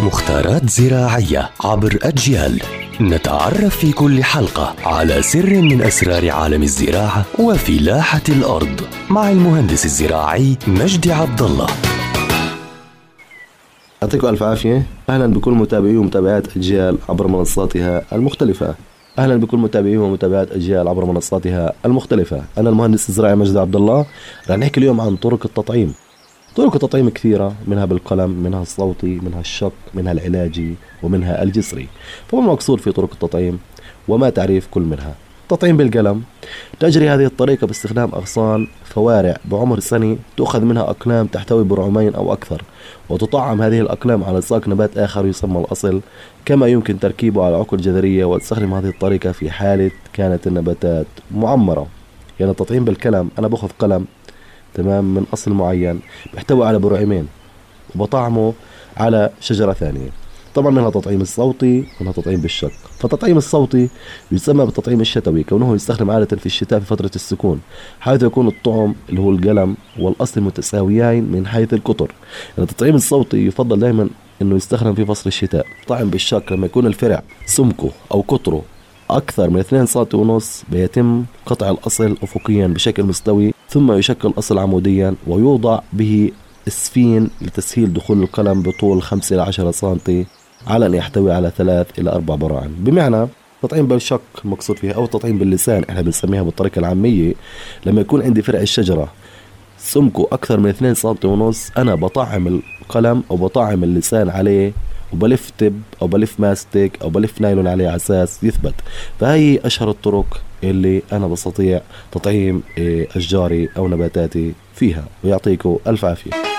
مختارات زراعية عبر أجيال. نتعرف في كل حلقة على سر من أسرار عالم الزراعة وفلاحة الأرض مع المهندس الزراعي مجدي عبد الله. يعطيكم ألف عافية. أهلا بكل متابعي ومتابعات أجيال عبر منصاتها المختلفة. أهلا بكل متابعي ومتابعات أجيال عبر منصاتها المختلفة. أنا المهندس الزراعي مجدي عبد الله. رح نحكي اليوم عن طرق التطعيم. طرق التطعيم كثيرة منها بالقلم منها الصوتي منها الشق منها العلاجي ومنها الجسري. فما المقصود في طرق التطعيم؟ وما تعريف كل منها؟ التطعيم بالقلم. تجري هذه الطريقة باستخدام أغصان فوارع بعمر سنة تؤخذ منها أقلام تحتوي برعمين أو أكثر وتطعم هذه الأقلام على ساق نبات آخر يسمى الأصل كما يمكن تركيبه على عقل جذرية وتستخدم هذه الطريقة في حالة كانت النباتات معمرة. يعني التطعيم بالكلم أنا بأخذ قلم تمام من أصل معين بيحتوي على برعمين وبطعمه على شجرة ثانية. طبعا منها تطعيم الصوتي منها تطعيم بالشق. فالتطعيم الصوتي يسمى بالتطعيم الشتوي كونه يستخدم عادة في الشتاء في فترة السكون حيث يكون الطعم اللي هو القلم والأصل متساويين من حيث القطر. يعني التطعيم الصوتي يفضل دائما إنه يستخدم في فصل الشتاء. طعم بالشق لما يكون الفرع سمكه أو قطره أكثر من 2 سم ونص بيتم قطع الأصل أفقيا بشكل مستوي. ثم يشكل الأصل عموديا ويوضع به إسفين لتسهيل دخول القلم بطول 5 إلى 10 سم على أن يحتوي على ثلاث إلى أربع براعم. بمعنى تطعيم بالشق المقصود فيها أو التطعيم باللسان إحنا بنسميها بالطريقة العامية لما يكون عندي فرع الشجرة. سمكه أكثر من 2 سم ونص أنا بطعم القلم أو بطعم اللسان عليه. وبلف تب أو بلف ماستيك أو بلف نايلون عليه على أساس يثبت. فهي أشهر الطرق اللي أنا بستطيع تطعيم أشجاري أو نباتاتي فيها ويعطيكم ألف عافية.